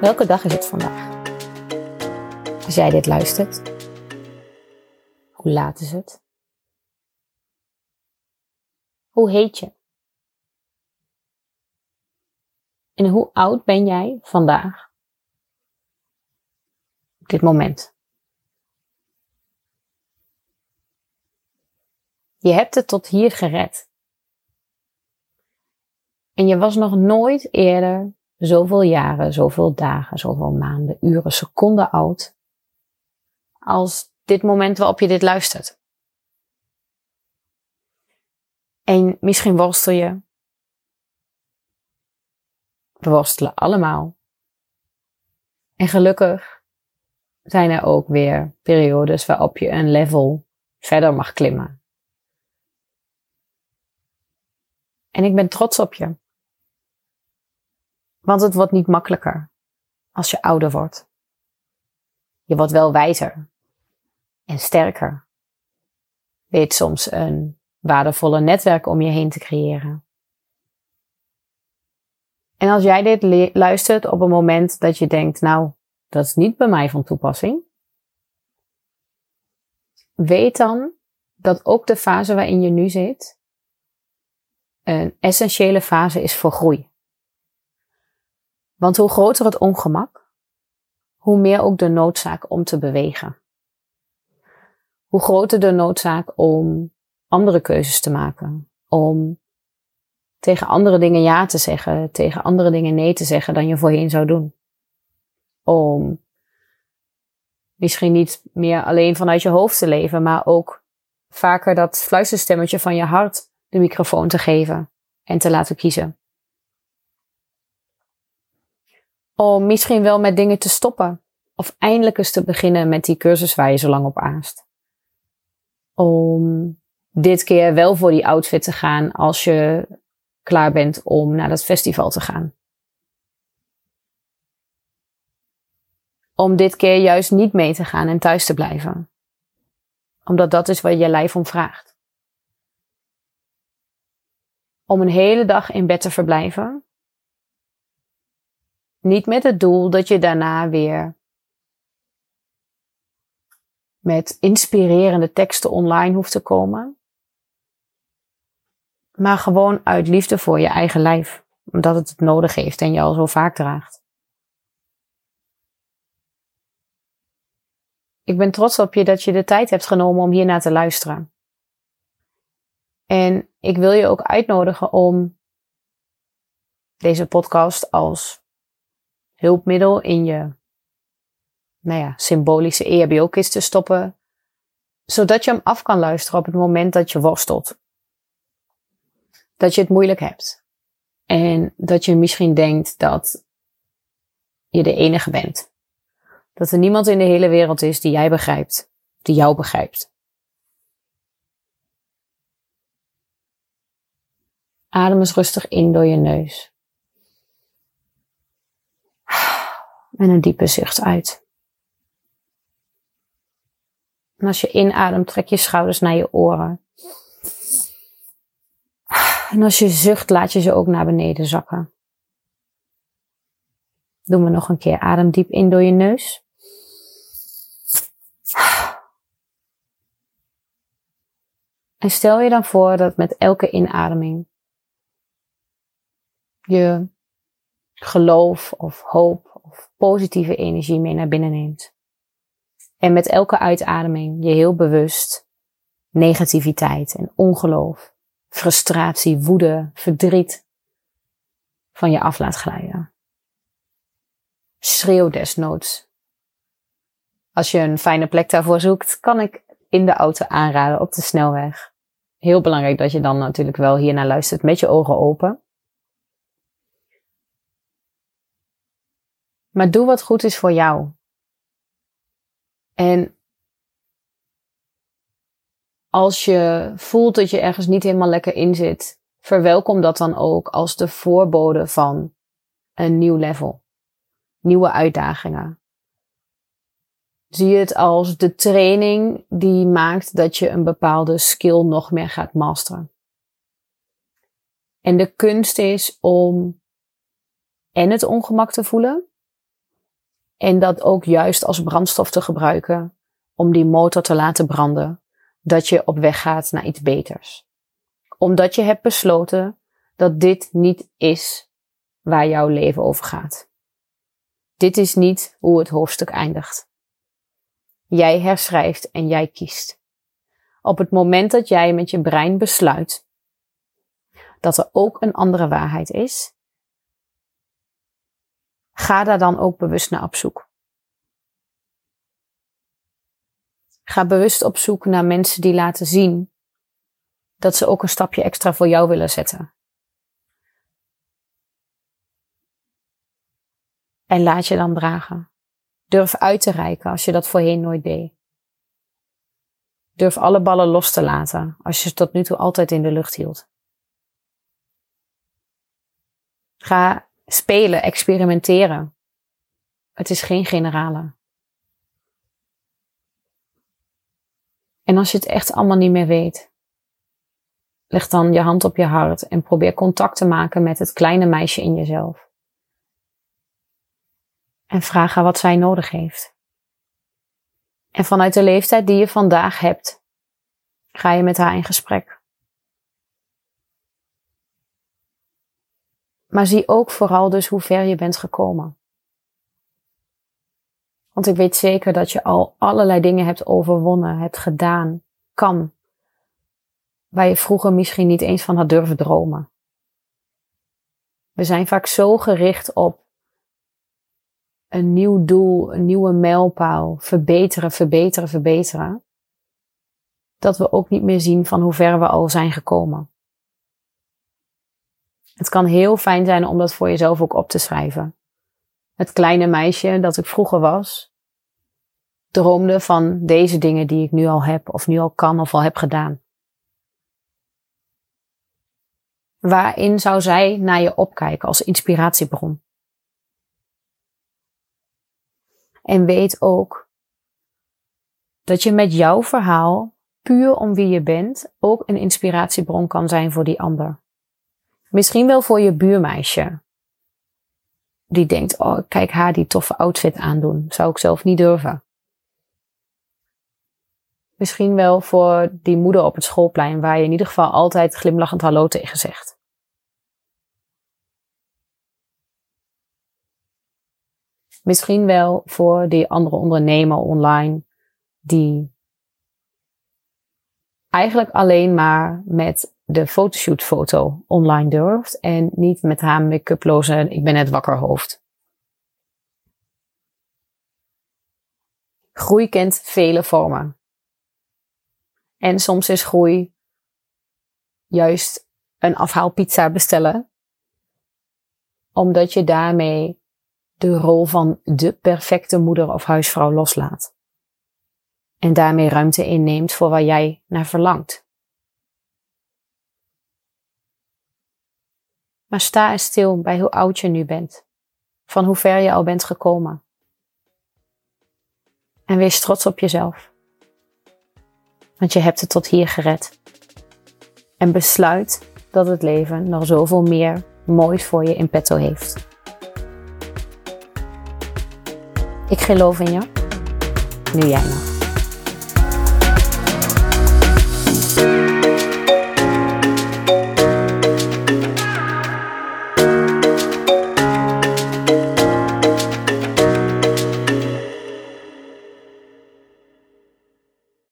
Welke dag is het vandaag? Als jij dit luistert, hoe laat is het? Hoe heet je? En hoe oud ben jij vandaag? Op dit moment. Je hebt het tot hier gered. En je was nog nooit eerder zoveel jaren, zoveel dagen, zoveel maanden, uren, seconden oud als dit moment waarop je dit luistert. En misschien worstel je. We worstelen allemaal. En gelukkig zijn er ook weer periodes waarop je een level verder mag klimmen. En ik ben trots op je. Want het wordt niet makkelijker als je ouder wordt. Je wordt wel wijzer en sterker. Weet soms een waardevolle netwerk om je heen te creëren. En als jij dit luistert op een moment dat je denkt, nou, dat is niet bij mij van toepassing. Weet dan dat ook de fase waarin je nu zit een essentiële fase is voor groei. Want hoe groter het ongemak, hoe meer ook de noodzaak om te bewegen. Hoe groter de noodzaak om andere keuzes te maken, om tegen andere dingen ja te zeggen, tegen andere dingen nee te zeggen dan je voorheen zou doen. Om misschien niet meer alleen vanuit je hoofd te leven, maar ook vaker dat fluisterstemmetje van je hart de microfoon te geven en te laten kiezen. Om misschien wel met dingen te stoppen. Of eindelijk eens te beginnen met die cursus waar je zo lang op aast. Om dit keer wel voor die outfit te gaan als je klaar bent om naar dat festival te gaan. Om dit keer juist niet mee te gaan en thuis te blijven. Omdat dat is wat je lijf om vraagt. Om een hele dag in bed te verblijven niet met het doel dat je daarna weer met inspirerende teksten online hoeft te komen. Maar gewoon uit liefde voor je eigen lijf. Omdat het het nodig heeft en je al zo vaak draagt. Ik ben trots op je dat je de tijd hebt genomen om hiernaar te luisteren. En ik wil je ook uitnodigen om deze podcast als hulpmiddel in je nou ja, symbolische EHBO-kist te stoppen, zodat je hem af kan luisteren op het moment dat je worstelt. Dat je het moeilijk hebt. En dat je misschien denkt dat je de enige bent. Dat er niemand in de hele wereld is die jij begrijpt, die jou begrijpt. Adem eens rustig in door je neus. En een diepe zucht uit. En als je inademt, trek je schouders naar je oren. En als je zucht, laat je ze ook naar beneden zakken. Doen we nog een keer. Adem diep in door je neus. En stel je dan voor dat met elke inademing je geloof of hoop of positieve energie mee naar binnen neemt. En met elke uitademing je heel bewust negativiteit en ongeloof, frustratie, woede, verdriet van je af laat glijden. Schreeuw desnoods. Als je een fijne plek daarvoor zoekt, kan ik in de auto aanraden op de snelweg. Heel belangrijk dat je dan natuurlijk wel hier naar luistert met je ogen open. Maar doe wat goed is voor jou. En als je voelt dat je ergens niet helemaal lekker in zit, verwelkom dat dan ook als de voorbode van een nieuw level. Nieuwe uitdagingen. Zie het als de training die maakt dat je een bepaalde skill nog meer gaat masteren. En de kunst is om en het ongemak te voelen, En dat ook juist als brandstof te gebruiken om die motor te laten branden, dat je op weg gaat naar iets beters. Omdat je hebt besloten dat dit niet is waar jouw leven over gaat. Dit is niet hoe het hoofdstuk eindigt. Jij herschrijft en jij kiest. Op het moment dat jij met je brein besluit dat er ook een andere waarheid is, ga daar dan ook bewust naar op zoek. Ga bewust op zoek naar mensen die laten zien dat ze ook een stapje extra voor jou willen zetten. En laat je dan dragen. Durf uit te reiken als je dat voorheen nooit deed. Durf alle ballen los te laten als je ze tot nu toe altijd in de lucht hield. Ga spelen, experimenteren. Het is geen generale. En als je het echt allemaal niet meer weet, leg dan je hand op je hart en probeer contact te maken met het kleine meisje in jezelf. En vraag haar wat zij nodig heeft. En vanuit de leeftijd die je vandaag hebt, ga je met haar in gesprek. Maar zie ook vooral dus hoe ver je bent gekomen. Want ik weet zeker dat je al allerlei dingen hebt overwonnen, hebt gedaan, kan. Waar je vroeger misschien niet eens van had durven dromen. We zijn vaak zo gericht op een nieuw doel, een nieuwe mijlpaal, verbeteren, verbeteren, verbeteren, dat we ook niet meer zien van hoe ver we al zijn gekomen. Het kan heel fijn zijn om dat voor jezelf ook op te schrijven. Het kleine meisje dat ik vroeger was, droomde van deze dingen die ik nu al heb, of nu al kan, of al heb gedaan. Waarin zou zij naar je opkijken als inspiratiebron? En weet ook dat je met jouw verhaal, puur om wie je bent, ook een inspiratiebron kan zijn voor die ander. Misschien wel voor je buurmeisje. Die denkt, oh, kijk haar die toffe outfit aandoen. Zou ik zelf niet durven. Misschien wel voor die moeder op het schoolplein, waar je in ieder geval altijd glimlachend hallo tegen zegt. Misschien wel voor die andere ondernemer online, die eigenlijk alleen maar met de fotoshootfoto online durft en niet met haar make-uploze ik ben net wakker hoofd. Groei kent vele vormen. En soms is groei juist een afhaalpizza bestellen, omdat je daarmee de rol van de perfecte moeder of huisvrouw loslaat. En daarmee ruimte inneemt voor waar jij naar verlangt. Maar sta eens stil bij hoe oud je nu bent, van hoe ver je al bent gekomen. En wees trots op jezelf. Want je hebt het tot hier gered. En besluit dat het leven nog zoveel meer moois voor je in petto heeft. Ik geloof in je. Nu jij nog.